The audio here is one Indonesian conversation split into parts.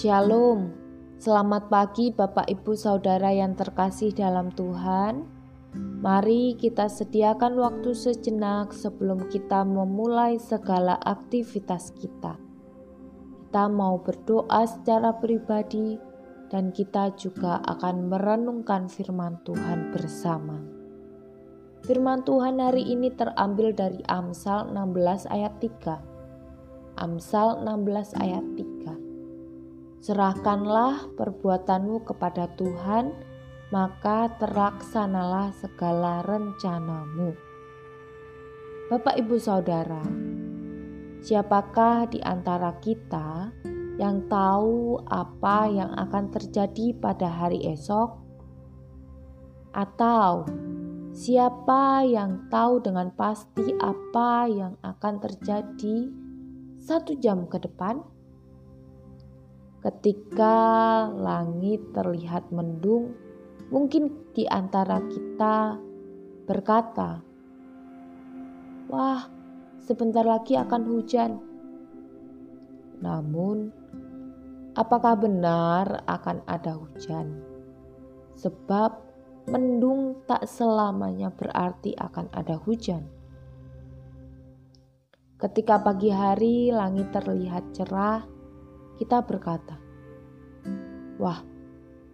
Shalom, selamat pagi Bapak Ibu Saudara yang terkasih dalam Tuhan. Mari kita sediakan waktu sejenak sebelum kita memulai segala aktivitas kita. Kita mau berdoa secara pribadi dan kita juga akan merenungkan firman Tuhan bersama. Firman Tuhan hari ini terambil dari Amsal 16 ayat 3. Amsal 16 ayat 3. Serahkanlah perbuatanmu kepada Tuhan, maka terlaksanalah segala rencanamu. Bapak, ibu, saudara, siapakah di antara kita yang tahu apa yang akan terjadi pada hari esok? Atau siapa yang tahu dengan pasti apa yang akan terjadi satu jam ke depan? Ketika langit terlihat mendung, mungkin di antara kita berkata, "Wah, sebentar lagi akan hujan." Namun, apakah benar akan ada hujan? Sebab mendung tak selamanya berarti akan ada hujan. Ketika pagi hari langit terlihat cerah, kita berkata, "Wah,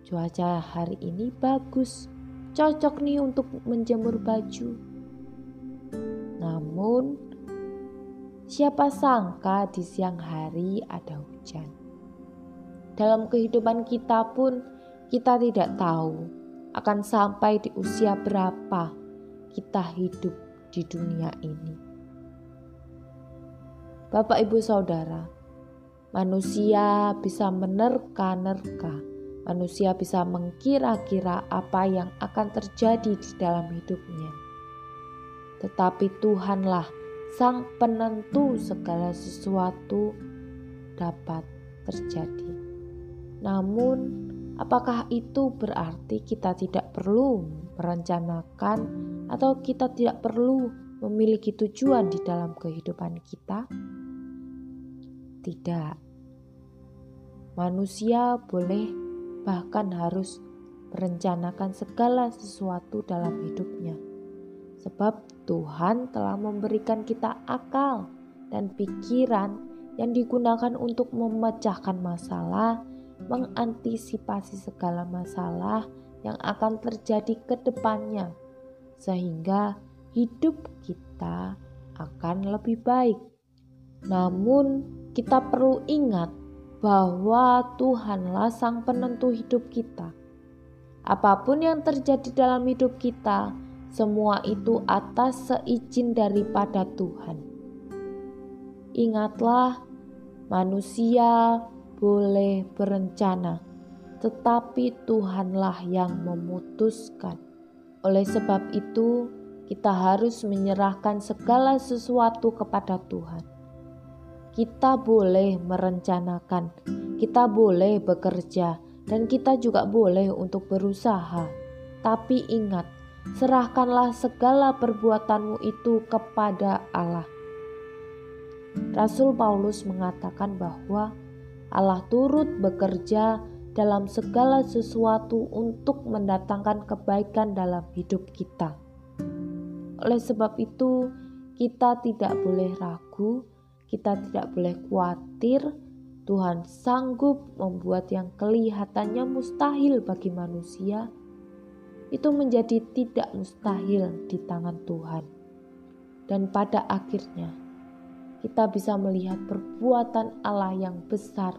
cuaca hari ini bagus, cocok nih untuk menjemur baju." Namun, siapa sangka di siang hari ada hujan. Dalam kehidupan kita pun, kita tidak tahu akan sampai di usia berapa kita hidup di dunia ini. Bapak, ibu, saudara, Manusia bisa menerka-nerka, manusia bisa mengkira-kira apa yang akan terjadi di dalam hidupnya. Tetapi Tuhanlah Sang Penentu segala sesuatu dapat terjadi. Namun, apakah itu berarti kita tidak perlu merencanakan atau kita tidak perlu memiliki tujuan di dalam kehidupan kita? Tidak Manusia boleh bahkan harus merencanakan segala sesuatu dalam hidupnya. Sebab Tuhan telah memberikan kita akal dan pikiran yang digunakan untuk memecahkan masalah, mengantisipasi segala masalah yang akan terjadi ke depannya, sehingga hidup kita akan lebih baik. Namun, kita perlu ingat bahwa Tuhanlah sang penentu hidup kita. Apa pun yang terjadi dalam hidup kita, semua itu atas seizin daripada Tuhan. Ingatlah, manusia boleh berencana, tetapi Tuhanlah yang memutuskan. Oleh sebab itu, kita harus menyerahkan segala sesuatu kepada Tuhan kita boleh merencanakan, kita boleh bekerja, dan kita juga boleh untuk berusaha. Tapi ingat, serahkanlah segala perbuatanmu itu kepada Allah. Rasul Paulus mengatakan bahwa Allah turut bekerja dalam segala sesuatu untuk mendatangkan kebaikan dalam hidup kita. Oleh sebab itu, kita tidak boleh ragu kita tidak boleh khawatir, Tuhan sanggup membuat yang kelihatannya mustahil bagi manusia itu menjadi tidak mustahil di tangan Tuhan. Dan pada akhirnya kita bisa melihat perbuatan Allah yang besar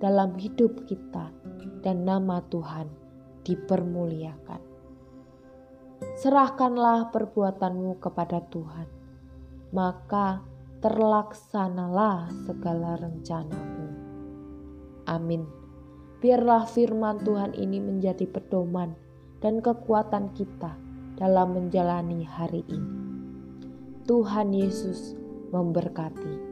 dalam hidup kita dan nama Tuhan dipermuliakan. Serahkanlah perbuatanmu kepada Tuhan, maka terlaksanalah segala rencanamu. Amin. Biarlah firman Tuhan ini menjadi pedoman dan kekuatan kita dalam menjalani hari ini. Tuhan Yesus memberkati.